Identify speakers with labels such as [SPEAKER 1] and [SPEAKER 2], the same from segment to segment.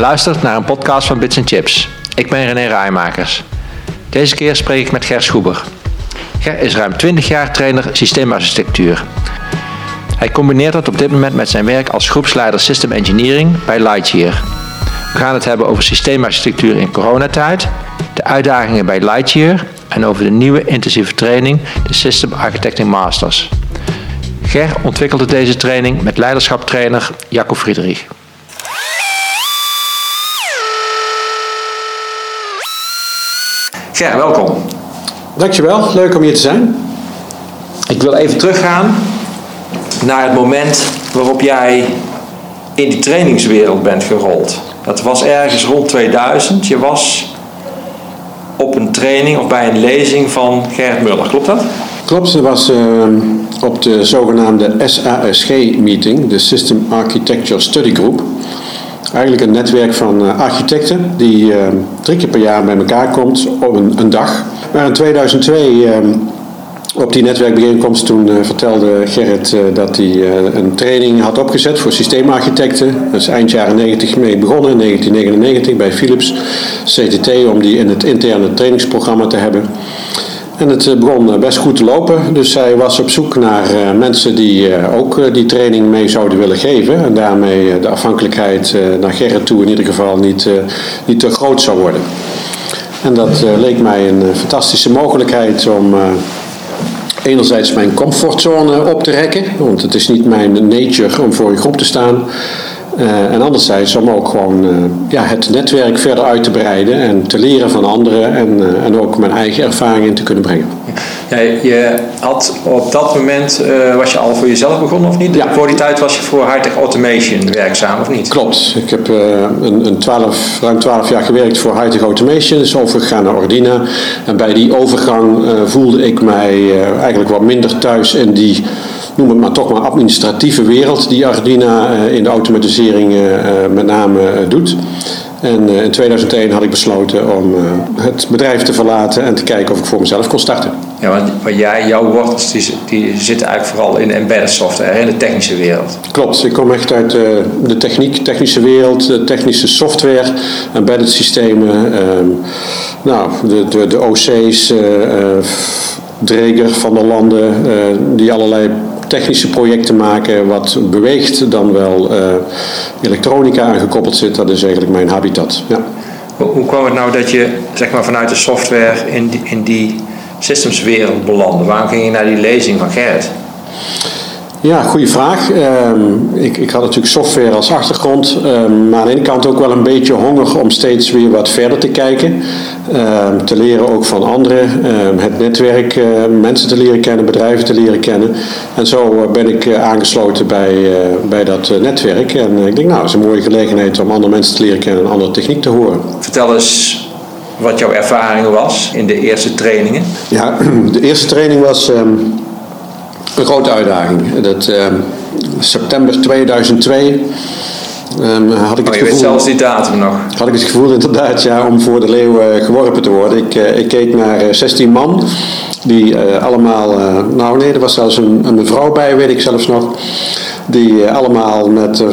[SPEAKER 1] Luistert naar een podcast van Bits Chips. Ik ben René Rijmakers. Deze keer spreek ik met Ger Schoeber. Ger is ruim 20 jaar trainer systeemarchitectuur. Hij combineert dat op dit moment met zijn werk als groepsleider System Engineering bij Lightyear. We gaan het hebben over systeemarchitectuur in coronatijd, de uitdagingen bij Lightyear en over de nieuwe intensieve training, de System Architecting Masters. Ger ontwikkelde deze training met leiderschaptrainer Jacco Friedrich. Ger, welkom.
[SPEAKER 2] Dankjewel, leuk om hier te zijn.
[SPEAKER 1] Ik wil even teruggaan naar het moment waarop jij in die trainingswereld bent gerold. Dat was ergens rond 2000. Je was op een training of bij een lezing van Gerrit Muller, klopt dat?
[SPEAKER 2] Klopt, dat was uh, op de zogenaamde SASG-meeting, de System Architecture Study Group. Eigenlijk een netwerk van uh, architecten die uh, drie keer per jaar bij elkaar komt op een, een dag. Maar in 2002 op die netwerkbijeenkomst toen uh, vertelde Gerrit uh, dat hij een training had opgezet voor systeemarchitecten. Dat is eind jaren 90 mee begonnen, in 1999 bij Philips CTT, om die in het interne trainingsprogramma te hebben. En het begon best goed te lopen, dus hij was op zoek naar mensen die ook die training mee zouden willen geven. En daarmee de afhankelijkheid naar Gerrit toe in ieder geval niet, niet te groot zou worden. En dat leek mij een fantastische mogelijkheid om enerzijds mijn comfortzone op te rekken, want het is niet mijn nature om voor een groep te staan. Uh, en anderzijds om ook gewoon uh, ja, het netwerk verder uit te breiden en te leren van anderen en, uh, en ook mijn eigen ervaring in te kunnen brengen.
[SPEAKER 1] Ja, je had op dat moment, was je al voor jezelf begonnen of niet? Ja. Voor die tijd was je voor Hightech Automation werkzaam of niet?
[SPEAKER 2] Klopt. Ik heb een, een 12, ruim 12 jaar gewerkt voor Hightech Automation, dus overgegaan naar Ordina. En bij die overgang voelde ik mij eigenlijk wat minder thuis in die noem het maar toch maar administratieve wereld die Ardina in de automatisering met name doet. En in 2001 had ik besloten om het bedrijf te verlaten en te kijken of ik voor mezelf kon starten.
[SPEAKER 1] Ja, want jij, jouw wortels die, die zitten eigenlijk vooral in de embedded software, in de technische wereld.
[SPEAKER 2] Klopt, ik kom echt uit de, de techniek, technische wereld, de technische software, embedded systemen, um, nou, de, de, de OC's, Dreger van de landen, die allerlei technische projecten maken wat beweegt dan wel uh, elektronica aangekoppeld zit. Dat is eigenlijk mijn habitat. Ja.
[SPEAKER 1] Hoe, hoe kwam het nou dat je zeg maar, vanuit de software in die, in die systemswereld belandde? Waarom ging je naar die lezing van Gerrit?
[SPEAKER 2] Ja, goede vraag. Um, ik, ik had natuurlijk software als achtergrond, um, maar aan de ene kant ook wel een beetje honger om steeds weer wat verder te kijken. Um, te leren ook van anderen, het netwerk, uh, mensen te leren kennen, bedrijven te leren kennen. En zo uh, ben ik uh, aangesloten bij, bij dat netwerk. En ik denk, nou, het is een mooie gelegenheid om andere mensen te leren kennen en andere techniek te horen.
[SPEAKER 1] Vertel eens wat jouw ervaring was in de eerste trainingen.
[SPEAKER 2] Ja, de eerste training was grote uitdaging. Dat, uh, september 2002 um, had ik
[SPEAKER 1] oh,
[SPEAKER 2] het
[SPEAKER 1] gevoel, zelfs die datum nog.
[SPEAKER 2] Had ik het gevoel inderdaad ja, om voor de leeuw uh, geworpen te worden. Ik, uh, ik keek naar 16 man die allemaal, nou nee, er was zelfs een, een mevrouw bij, weet ik zelfs nog die allemaal met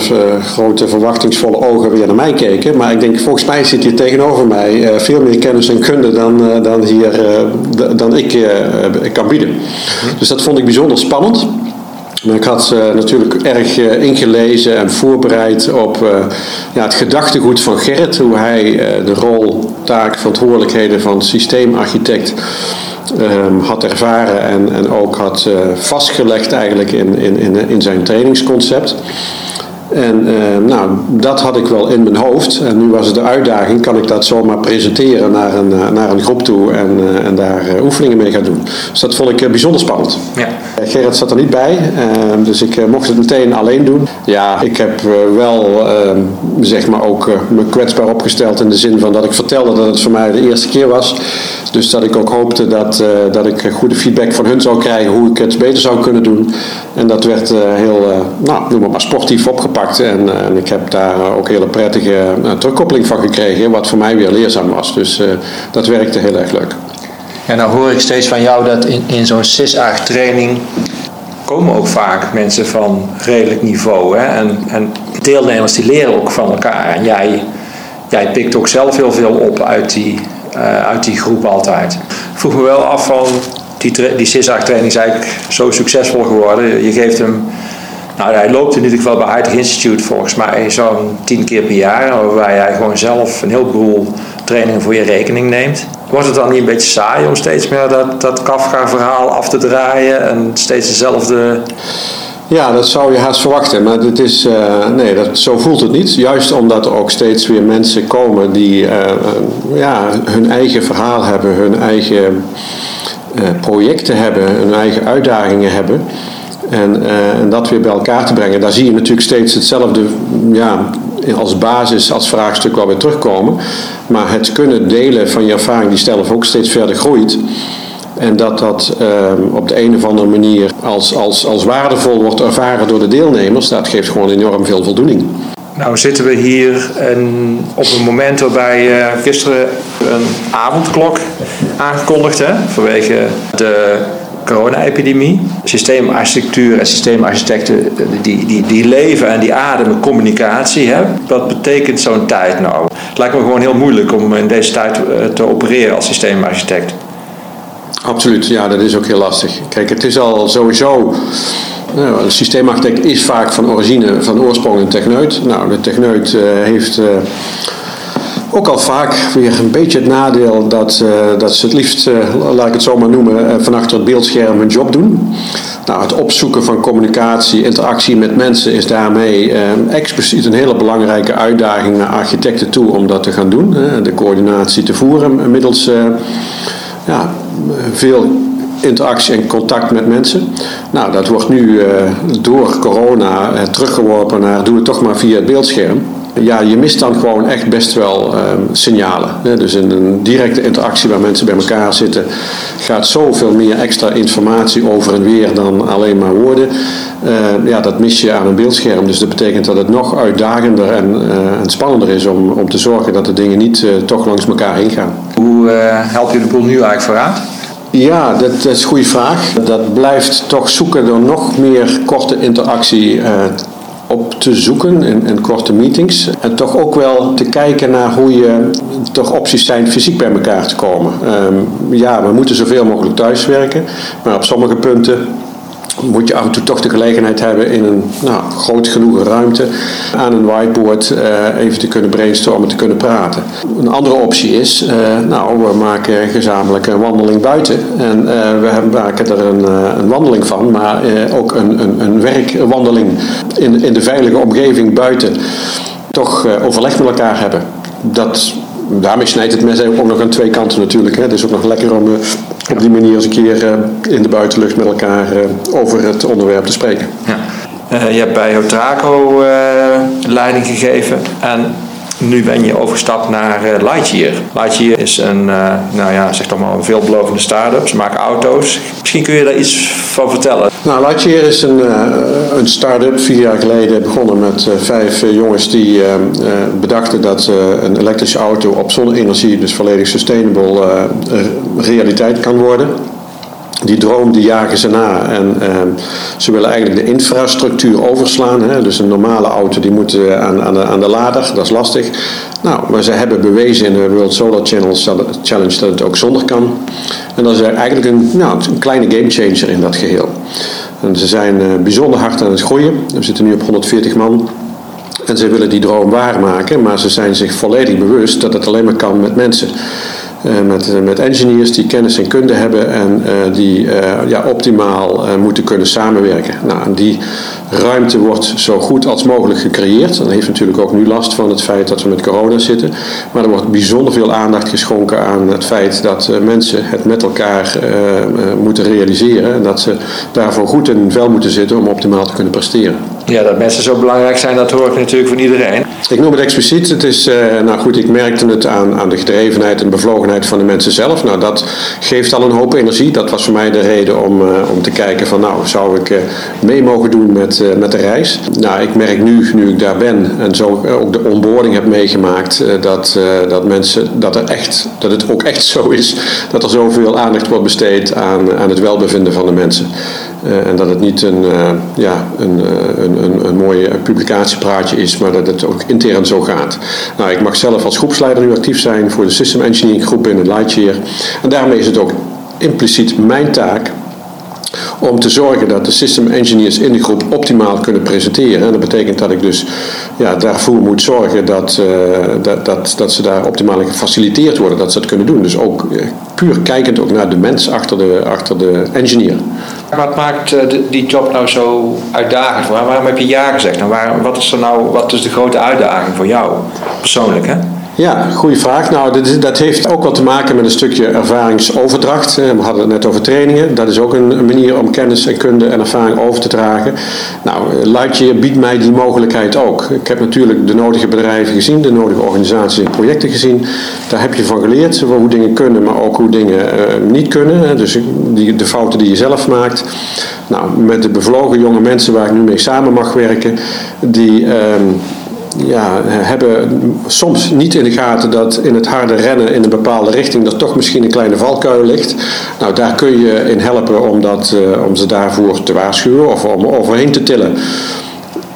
[SPEAKER 2] grote verwachtingsvolle ogen weer naar mij keken. Maar ik denk, volgens mij zit hier tegenover mij veel meer kennis en kunde dan, dan, hier, dan ik kan bieden. Dus dat vond ik bijzonder spannend. Maar ik had natuurlijk erg ingelezen en voorbereid op ja, het gedachtegoed van Gerrit, hoe hij de rol, taak, verantwoordelijkheden van systeemarchitect um, had ervaren en, en ook had vastgelegd eigenlijk in, in, in, in zijn trainingsconcept. En uh, nou, dat had ik wel in mijn hoofd. En nu was het de uitdaging, kan ik dat zomaar presenteren naar een, uh, naar een groep toe en, uh, en daar oefeningen mee gaan doen. Dus dat vond ik bijzonder spannend. Ja. Gerrit zat er niet bij, ehm, dus ik mocht het meteen alleen doen. Ja, ik heb wel ehm, zeg maar ook me kwetsbaar opgesteld in de zin van dat ik vertelde dat het voor mij de eerste keer was. Dus dat ik ook hoopte dat, dat ik goede feedback van hun zou krijgen hoe ik het beter zou kunnen doen. En dat werd heel, nou, noem maar, maar sportief opgepakt. En, uh, en, ik heb daar ook hele prettige uh, terugkoppeling van gekregen, wat voor mij weer leerzaam was. Dus dat werkte heel erg leuk.
[SPEAKER 1] Ja, nou hoor ik steeds van jou dat in, in zo'n SIS-AG training komen ook vaak mensen van redelijk niveau. Hè? En, en deelnemers die leren ook van elkaar. En jij ja, je pikt ook zelf heel veel op uit die, uit die groep altijd. Vroeg me wel af van, die, die training is eigenlijk zo succesvol geworden. Je geeft hem nou, hij loopt in ieder geval bij Heidrich Institute volgens mij zo'n tien keer per jaar, waarbij hij gewoon zelf een heleboel trainingen voor je rekening neemt. Wordt het dan niet een beetje saai om steeds meer dat, dat Kafka-verhaal af te draaien en steeds dezelfde.
[SPEAKER 2] Ja, dat zou je haast verwachten, maar het is, uh, nee, dat, zo voelt het niet. Juist omdat er ook steeds weer mensen komen die uh, ja, hun eigen verhaal hebben, hun eigen projecten hebben, hun eigen uitdagingen hebben. En, uh, en, dat weer bij elkaar te brengen, daar zie je natuurlijk steeds hetzelfde ja, als basis, als vraagstuk wel weer terugkomen. Maar het kunnen delen van je ervaring die zelf ook steeds verder groeit. En dat dat uh, op de een of andere manier als, als, als waardevol wordt ervaren door de deelnemers, dat geeft gewoon enorm veel voldoening.
[SPEAKER 1] Nou zitten we hier en op een moment waarbij uh, gisteren een avondklok aangekondigd hè, vanwege de corona-epidemie. Systeemarchitectuur en systeemarchitecten die, die, die leven en die ademen communicatie. Hè? Wat betekent zo'n tijd nou? Het lijkt me gewoon heel moeilijk om in deze tijd eh, te opereren als systeemarchitect.
[SPEAKER 2] Absoluut, ja, dat is ook heel lastig. Kijk, het is al sowieso. Nou, een systeemarchitect is vaak van origine, van oorsprong een techneut. Nou, de techneut heeft. Ook al vaak weer een beetje het nadeel dat, uh, dat ze het liefst, uh, laat ik het zo maar noemen, uh, van achter het beeldscherm hun job doen. Nou, het opzoeken van communicatie, interactie met mensen is daarmee expliciet een hele belangrijke uitdaging naar architecten toe om dat te gaan doen. de coördinatie te voeren middels ja, veel interactie en contact met mensen. Nou, dat wordt nu door corona teruggeworpen naar doe het toch maar via het beeldscherm ja, je mist dan gewoon echt best wel ehm, signalen. Hè? Dus in een directe interactie waar mensen bij elkaar zitten, gaat zoveel meer extra informatie over en weer dan alleen maar woorden. Uh, ja, dat mis je aan een beeldscherm. Dus dat betekent dat het nog uitdagender en, uh, en spannender is om, om te zorgen dat de dingen niet uh, toch langs elkaar heen gaan.
[SPEAKER 1] Hoe help je de boel nu eigenlijk vooruit?
[SPEAKER 2] Ja, dat, dat, is een goede vraag. Dat blijft toch zoeken door nog meer korte interactie op te zoeken in, in, korte meetings. En toch ook wel te kijken naar hoe je toch opties zijn fysiek bij elkaar te komen. Um, ja, we moeten zoveel mogelijk thuiswerken, maar op sommige punten moet je af en toe toch de gelegenheid hebben in een nou, groot genoeg ruimte aan een whiteboard uh, even te kunnen brainstormen, te kunnen praten. Een andere optie is, uh, nou, we maken gezamenlijk een wandeling buiten. En uh, we maken er een, een wandeling van, maar ook een, een, een, werkwandeling in, in de veilige omgeving buiten. Toch overleg met elkaar hebben. Dat daarmee snijdt het mes ook nog aan twee kanten natuurlijk. Hè. Het is ook nog lekker om uh, op die manier eens een keer uh, in de buitenlucht met elkaar uh, over het onderwerp te spreken.
[SPEAKER 1] Ja. je hebt bij Hotraco leiding gegeven en nu ben je overgestapt naar uh, Lightyear. Lightyear is een, uh, nou ja, zeg toch maar een veelbelovende start-up. Ze maken auto's. Misschien kun je daar iets van vertellen.
[SPEAKER 2] Nou, Lightyear is een, uh, een start-up vier jaar geleden begonnen met vijf jongens die bedachten dat een elektrische auto op zonne-energie, dus volledig sustainable, realiteit kan worden. Die droom die jagen ze na en uh, ze willen eigenlijk de infrastructuur overslaan. Hè? Dus een normale auto die moet aan, aan, de, aan de lader, dat is lastig. Nou, maar ze hebben bewezen in de World Solar Challenge dat het ook zonder kan. En dat is eigenlijk een, nou, een kleine gamechanger in dat geheel. En ze zijn uh, bijzonder hard aan het groeien. We zitten nu op 140 man. En ze willen die droom waarmaken, maar ze zijn zich volledig bewust dat het alleen maar kan met mensen. Uh, met, met engineers die kennis en kunde hebben en uh, die ja, optimaal moeten kunnen samenwerken. Nou, die ruimte wordt zo goed als mogelijk gecreëerd. Dat heeft natuurlijk ook nu last van het feit dat we met corona zitten. Maar er wordt bijzonder veel aandacht geschonken aan het feit dat mensen het met elkaar moeten realiseren. En dat ze daarvoor goed in vel moeten zitten om optimaal te kunnen presteren.
[SPEAKER 1] Ja, dat mensen zo belangrijk zijn, dat hoor ik natuurlijk van iedereen.
[SPEAKER 2] Ik noem het expliciet. Het is, nou goed, ik merkte het aan, aan de gedrevenheid en bevlogenheid van de mensen zelf. Nou, dat geeft al een hoop energie. Dat was voor mij de reden om, uh, om te kijken van nou, zou ik uh, mee mogen doen met, met de reis. Nou, ik merk nu, nu ik daar ben en zo ook de onboarding heb meegemaakt, dat, dat mensen, dat, er echt, dat het ook echt zo is dat er zoveel aandacht wordt besteed aan, aan het welbevinden van de mensen. En dat het niet een, ja, een, een, een, een mooi publicatiepraatje is, maar dat het ook intern zo gaat. Nou, ik mag zelf als groepsleider nu actief zijn voor de System Engineering groep binnen Lightyear. En daarmee is het ook impliciet mijn taak om te zorgen dat de system engineers in de groep optimaal kunnen presenteren. En dat betekent dat ik dus ja, daarvoor moet zorgen dat, dat, dat, dat ze daar optimaal gefaciliteerd worden, dat ze dat kunnen doen. Dus ook puur kijkend ook naar de mens achter de, achter de engineer.
[SPEAKER 1] Wat maakt uh, die job nou zo uitdagend? Waarom heb je ja gezegd? En waar, wat, is er nou, wat is de grote uitdaging voor jou persoonlijk? Hè?
[SPEAKER 2] Ja, goede vraag. Nou, dat, heeft ook wat te maken met een stukje ervaringsoverdracht. We hadden het net over trainingen. Dat is ook een, manier om kennis en kunde en ervaring over te dragen. Nou, Lightyear biedt mij die mogelijkheid ook. Ik heb natuurlijk de nodige bedrijven gezien, de nodige organisaties en projecten gezien. Daar heb je van geleerd, hoe dingen kunnen, maar ook hoe dingen uh, niet kunnen. Dus de fouten die je zelf maakt. Nou, met de bevlogen jonge mensen waar ik nu mee samen mag werken, die... Ja, hebben soms niet in de gaten dat in het harde rennen in een bepaalde richting er toch misschien een kleine valkuil ligt. Nou, daar kun je in helpen om, dat, uh, om ze daarvoor te waarschuwen of om overheen te tillen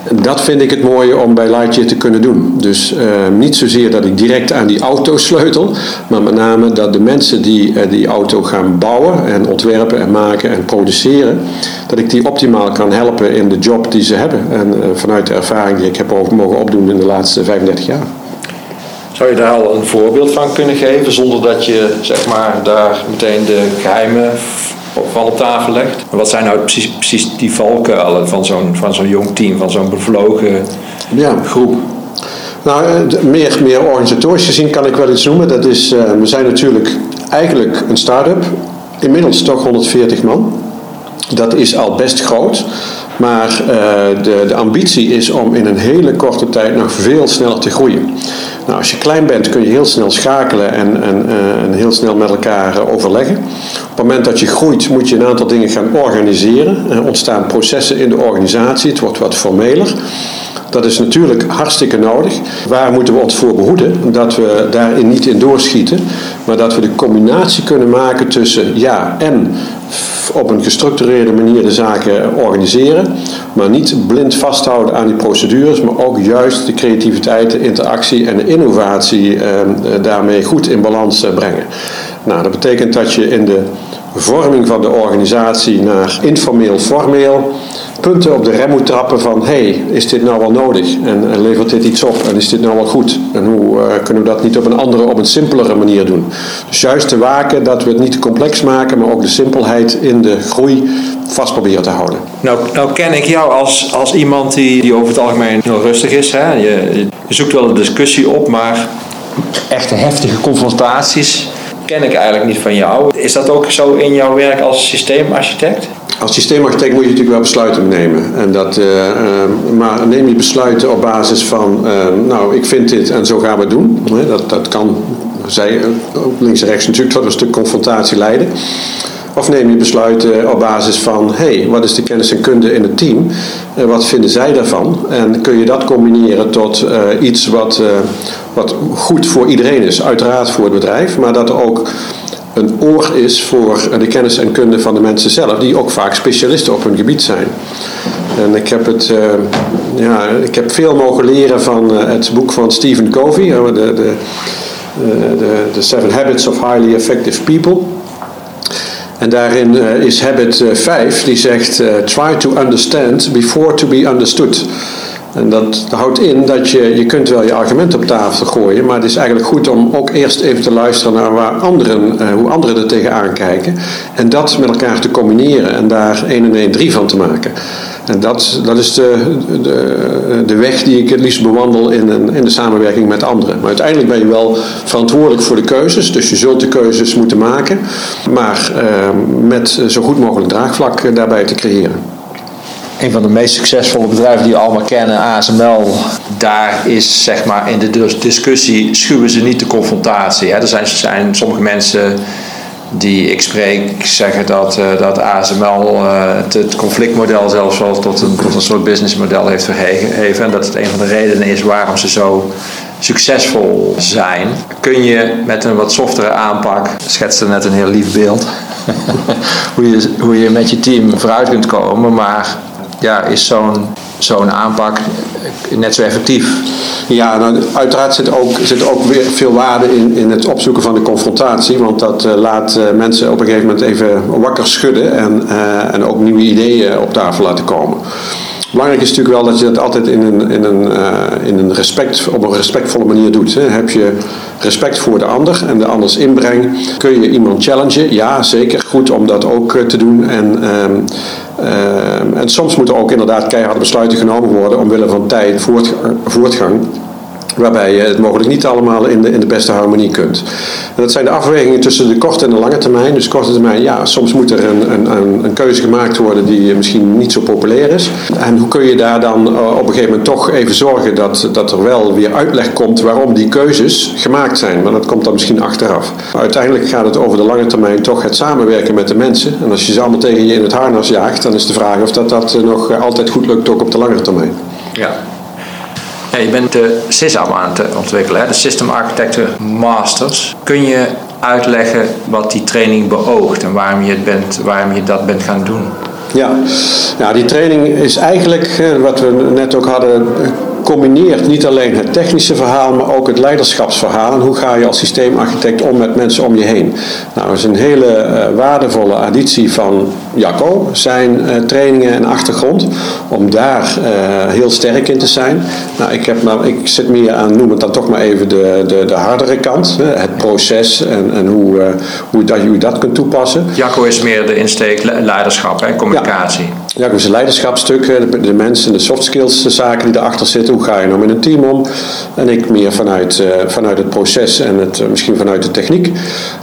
[SPEAKER 2] dat vind ik het mooie om bij Lightyear te kunnen doen. Dus uh, niet zozeer dat ik direct aan die auto sleutel, maar met name dat de mensen die uh, die auto gaan bouwen en ontwerpen en maken en produceren, dat ik die optimaal kan helpen in de job die ze hebben. En uh, vanuit de ervaring die ik heb mogen opdoen in de laatste 35 jaar.
[SPEAKER 1] Zou je daar al een voorbeeld van kunnen geven, zonder dat je zeg maar, daar meteen de geheimen van op tafel legt. wat zijn nou precies, precies die valkuilen van zo'n, van zo'n jong team, van zo'n bevlogen ja. groep?
[SPEAKER 2] Nou, eh, meer, meer organisatorisch gezien kan ik wel iets noemen. Dat is, uh, we zijn natuurlijk eigenlijk een start-up. Inmiddels toch 140 man. Dat is al best groot. Maar uh, de, de ambitie is om in een hele korte tijd nog veel sneller te groeien. Nou, als je klein bent kun je heel snel schakelen en, en, uh, en heel snel met elkaar overleggen. Op het moment dat je groeit moet je een aantal dingen gaan organiseren. Er ontstaan processen in de organisatie, het wordt wat formeler. Dat is natuurlijk hartstikke nodig. Waar moeten we ons voor behoeden? Dat we daarin niet in doorschieten, maar dat we de combinatie kunnen maken tussen ja en op een gestructureerde manier de zaken organiseren, maar niet blind vasthouden aan die procedures, maar ook juist de creativiteit, de interactie en de innovatie eh, daarmee goed in balans eh, brengen. Nou, dat betekent dat je in de vorming van de organisatie naar informeel, formeel punten op de rem moet trappen van hey, is dit nou wel nodig en, en levert dit iets op en is dit nou wel goed en hoe uh, kunnen we dat niet op een andere, op een simpelere manier doen. Dus juist te waken dat we het niet te complex maken, maar ook de simpelheid in de groei vast proberen te houden.
[SPEAKER 1] Nou, nou ken ik jou als, als iemand die, die over het algemeen heel rustig is. Hè? Je, je zoekt wel een discussie op, maar echte heftige confrontaties ken ik eigenlijk niet van jou. Is dat ook zo in jouw werk als systeemarchitect?
[SPEAKER 2] Als systeemarchitect moet je natuurlijk wel besluiten nemen. En dat, uh, uh, maar neem je besluiten op basis van, uh, nou, ik vind dit en zo gaan we het doen. Dat, dat kan zij, links en rechts natuurlijk tot een stuk confrontatie leiden. Of neem je besluiten op basis van, hé, hey, wat is de kennis en kunde in het team? En wat vinden zij daarvan? En kun je dat combineren tot iets wat, wat goed voor iedereen is. Uiteraard voor het bedrijf, maar dat er ook een oor is voor de kennis en kunde van de mensen zelf, die ook vaak specialisten op hun gebied zijn. En ik heb, het, ja, ik heb veel mogen leren van het boek van Stephen Covey, de, de, de, de Seven Habits of Highly Effective People. En daarin is habit 5, die zegt: Try to understand before to be understood. En dat houdt in dat je, je kunt wel je argument op tafel gooien, maar het is eigenlijk goed om ook eerst even te luisteren naar waar anderen, hoe anderen er tegenaan kijken. En dat met elkaar te combineren en daar 1 en 1 3 van te maken. En dat, dat is de, de, de weg die ik het liefst bewandel in, een, in de samenwerking met anderen. Maar uiteindelijk ben je wel verantwoordelijk voor de keuzes, dus je zult de keuzes moeten maken, maar uh, met zo goed mogelijk draagvlak daarbij te creëren
[SPEAKER 1] een van de meest succesvolle bedrijven die we allemaal kennen, ASML, daar is zeg maar in de discussie schuwen ze niet de confrontatie. Hè. Er zijn, zijn sommige mensen die ik spreek zeggen dat, uh, dat ASML het, het, conflictmodel zelfs wel tot een, tot een soort businessmodel heeft verheven. En dat het een van de redenen is waarom ze zo succesvol zijn. Kun je met een wat softere aanpak, schetste net een heel lief beeld, hoe, je, hoe je met je team vooruit kunt komen. Maar ja, is zo'n zo'n aanpak net zo effectief?
[SPEAKER 2] Ja, nou, uiteraard zit ook, zit ook weer veel waarde in, in het opzoeken van de confrontatie. Want dat uh, laat uh, mensen op een gegeven moment even wakker schudden en, uh, en ook nieuwe ideeën op tafel laten komen. Belangrijk is natuurlijk wel dat je dat altijd in een, in een, uh, in een respect, op een respectvolle manier doet. Hè. Heb je respect voor de ander en de anders inbreng, kun je iemand challengen? Ja, zeker. Goed om dat ook uh, te doen. En, uh, en soms moeten ook inderdaad keiharde besluiten genomen worden omwille van tijd, voortgang waarbij je het mogelijk niet allemaal in de, in de beste harmonie kunt. En dat zijn de afwegingen tussen de korte en de lange termijn. Dus korte termijn, ja, soms moet er een, een, een keuze gemaakt worden die misschien niet zo populair is. En hoe kun je daar dan eh, op een gegeven moment toch even zorgen dat, dat er wel weer uitleg komt waarom die keuzes gemaakt zijn. Maar dat komt dan misschien achteraf. Uiteindelijk gaat het over de lange termijn toch het samenwerken met de mensen. En als je ze allemaal tegen je in het harnas jaagt, dan is de vraag of dat, dat nog altijd goed lukt ook op de lange termijn.
[SPEAKER 1] Ja. Ja, je bent de SysApp aan het ontwikkelen, de System Architecture Masters. Kun je uitleggen wat die training beoogt en waarom je, het bent, waarom je dat bent gaan doen?
[SPEAKER 2] Ja, ja die training is eigenlijk, wat we net ook hadden, combineert niet alleen het technische verhaal, maar ook het leiderschapsverhaal. En hoe ga je als systeemarchitect om met mensen om je heen? Nou, dat is een hele uh, waardevolle additie van Jacco, zijn uh, trainingen en achtergrond, om daar uh, heel sterk in te zijn. Nou, ik, heb nou, ik zit meer aan, noem het dan toch maar even de, de, de hardere kant, het proces en, en hoe, hoe, dat, hoe je dat kunt toepassen.
[SPEAKER 1] Jacco is meer de insteek leiderschap, hè, communicatie.
[SPEAKER 2] Ja. Ja, dus een leiderschapstuk, de, de mensen, de soft skills zaken die erachter zitten. Hoe ga je nou met een team om? En ik meer vanuit, uh, vanuit het proces en het, uh, misschien vanuit de techniek.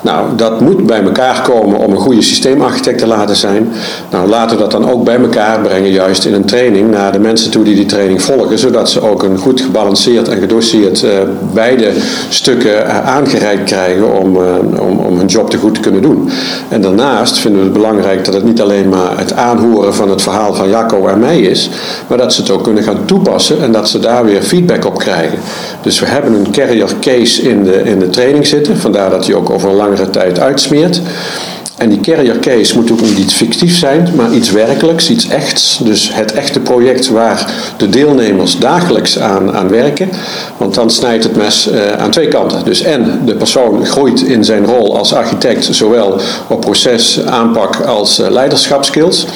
[SPEAKER 2] Nou, dat moet bij elkaar komen om een goede systeemarchitect te laten zijn. Nou, laten we dat dan ook bij elkaar brengen, juist in een training, naar de mensen toe die die training volgen. Zodat ze ook een goed gebalanceerd en gedoseerd beide stukken aangereikt krijgen om, om, om hun job te goed te kunnen doen. En daarnaast vinden we het belangrijk dat het niet alleen maar het aanhoren van het het verhaal van Jacco en mij is, maar dat ze het ook kunnen gaan toepassen en dat ze daar weer feedback op krijgen. Dus we hebben een carrier case in de, in de training zitten, vandaar dat hij ook over een langere tijd uitsmeert. En die carrier case moet ook niet iets fictief zijn, maar iets werkelijks, iets echts. Dus het echte project waar de deelnemers dagelijks aan, aan werken. Want dan snijdt het mes uh, aan twee kanten. Dus en de persoon groeit in zijn rol als architect, zowel op proces, aanpak als uh, leiderschapskills.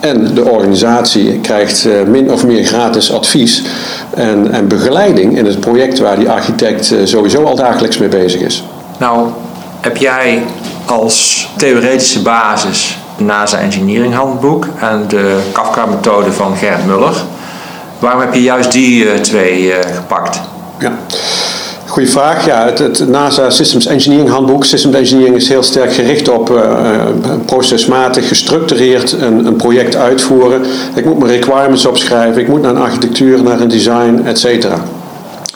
[SPEAKER 2] En de organisatie krijgt uh, min of meer gratis advies en, en begeleiding in het project waar die architect sowieso al dagelijks mee bezig is.
[SPEAKER 1] Nou, heb jij als theoretische basis NASA Engineering Handboek en de Kafka-methode van Gert Muller. Waarom heb je juist die uh, twee uh, gepakt?
[SPEAKER 2] Ja. Goeie vraag. Ja, het, NASA Systems Engineering Handboek. Systems Engineering is heel sterk gericht op uh, procesmatig, gestructureerd een, een, project uitvoeren. Ik moet mijn requirements opschrijven, ik moet naar een architectuur, naar een design, et cetera.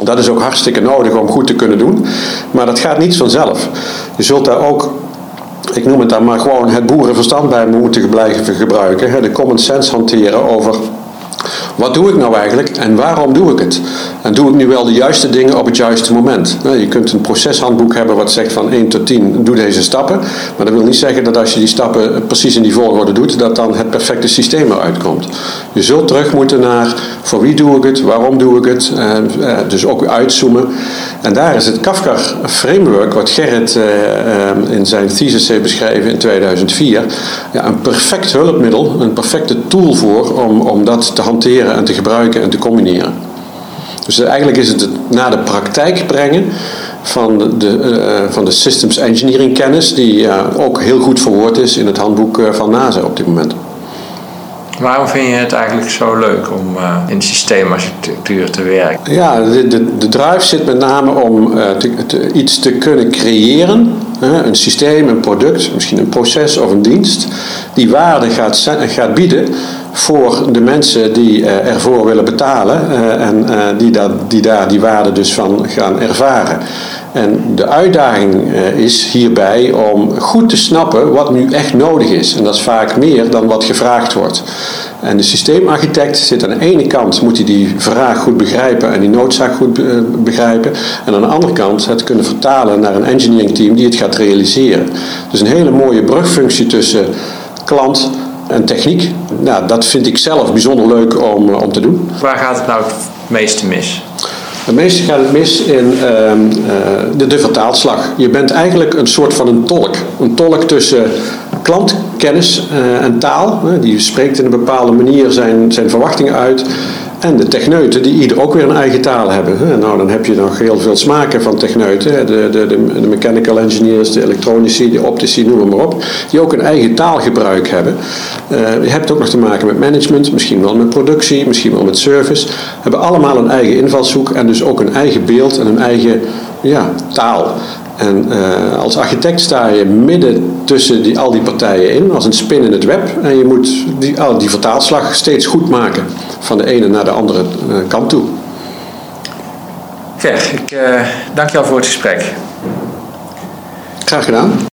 [SPEAKER 2] Dat is ook hartstikke nodig om goed te kunnen doen. Maar dat gaat niet vanzelf. Je zult daar ook ik noem het dan maar gewoon het boerenverstand bij moeten blijven gebruiken. De common sense hanteren over wat doe ik nou eigenlijk en waarom doe ik het? En doe ik nu wel de juiste dingen op het juiste moment? Je kunt een proceshandboek hebben wat zegt van 1 tot 10, doe deze stappen. Maar dat wil niet zeggen dat als je die stappen precies in die volgorde doet, dat dan het perfecte systeem eruit komt. Je zult terug moeten naar voor wie doe ik het, waarom doe ik het, eh, dus ook uitzoomen. En daar is het Kafka framework, wat Gerrit eh, in zijn thesis heeft beschreven in 2004, ja, een perfect hulpmiddel, een perfecte tool voor om, om dat te hanteren en te gebruiken en te combineren. Dus eigenlijk is het naar de praktijk brengen van de, uh, van de systems engineering kennis, die uh, ook heel goed verwoord is in het handboek uh, van NASA op dit moment.
[SPEAKER 1] Waarom vind je het eigenlijk zo leuk om uh, in systeemarchitectuur te werken?
[SPEAKER 2] Ja, de, de, de drive zit met name om uh, te, te, iets te kunnen creëren. Een systeem, een product, misschien een proces of een dienst. Die waarde gaat, gaat bieden voor de mensen die ervoor willen betalen en die, daar, die daar die waarde dus van gaan ervaren. En de uitdaging is hierbij om goed te snappen wat nu echt nodig is. En dat is vaak meer dan wat gevraagd wordt. En de systeemarchitect zit aan de ene kant, moet hij die vraag goed begrijpen en die noodzaak goed begrijpen. En aan de andere kant het kunnen vertalen naar een engineering team die het gaat realiseren. Dus een hele mooie brugfunctie tussen klant en techniek. Nou, dat vind ik zelf bijzonder leuk om, eh, om te doen.
[SPEAKER 1] Waar gaat het nou het meeste mis?
[SPEAKER 2] Het meeste gaat het mis in uh, de, de vertaalslag. Je bent eigenlijk een soort van een tolk. Een tolk tussen klantkennis uh, en taal. die spreekt in een bepaalde manier zijn, zijn verwachtingen uit. En de techneuten, die ieder ook weer een eigen taal hebben. Nou, dan heb je nog heel veel smaken van techneuten. De, de, de, de mechanical engineers, de elektronici, de optici, noem maar op. Die ook een eigen taalgebruik hebben. Uh, je hebt ook nog te maken met management, misschien wel met productie, misschien wel met service. Hebben allemaal een eigen invalshoek en dus ook een eigen beeld en een eigen ja, taal. En uh, als architect sta je midden tussen die, al die partijen in, als een spin in het web. En je moet die, oh, die vertaalslag steeds goed maken, van de ene naar de andere uh, kant toe.
[SPEAKER 1] Ger, ik uh, dank je wel voor het gesprek.
[SPEAKER 2] Graag gedaan.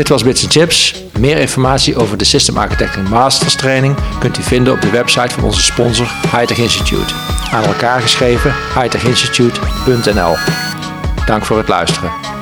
[SPEAKER 1] Dit was Bits Chips. Meer informatie over de System Architecting Masters training kunt u vinden op de website van onze sponsor Hightech Institute. Aan elkaar geschreven hightechinstitute.nl. Dank voor het luisteren.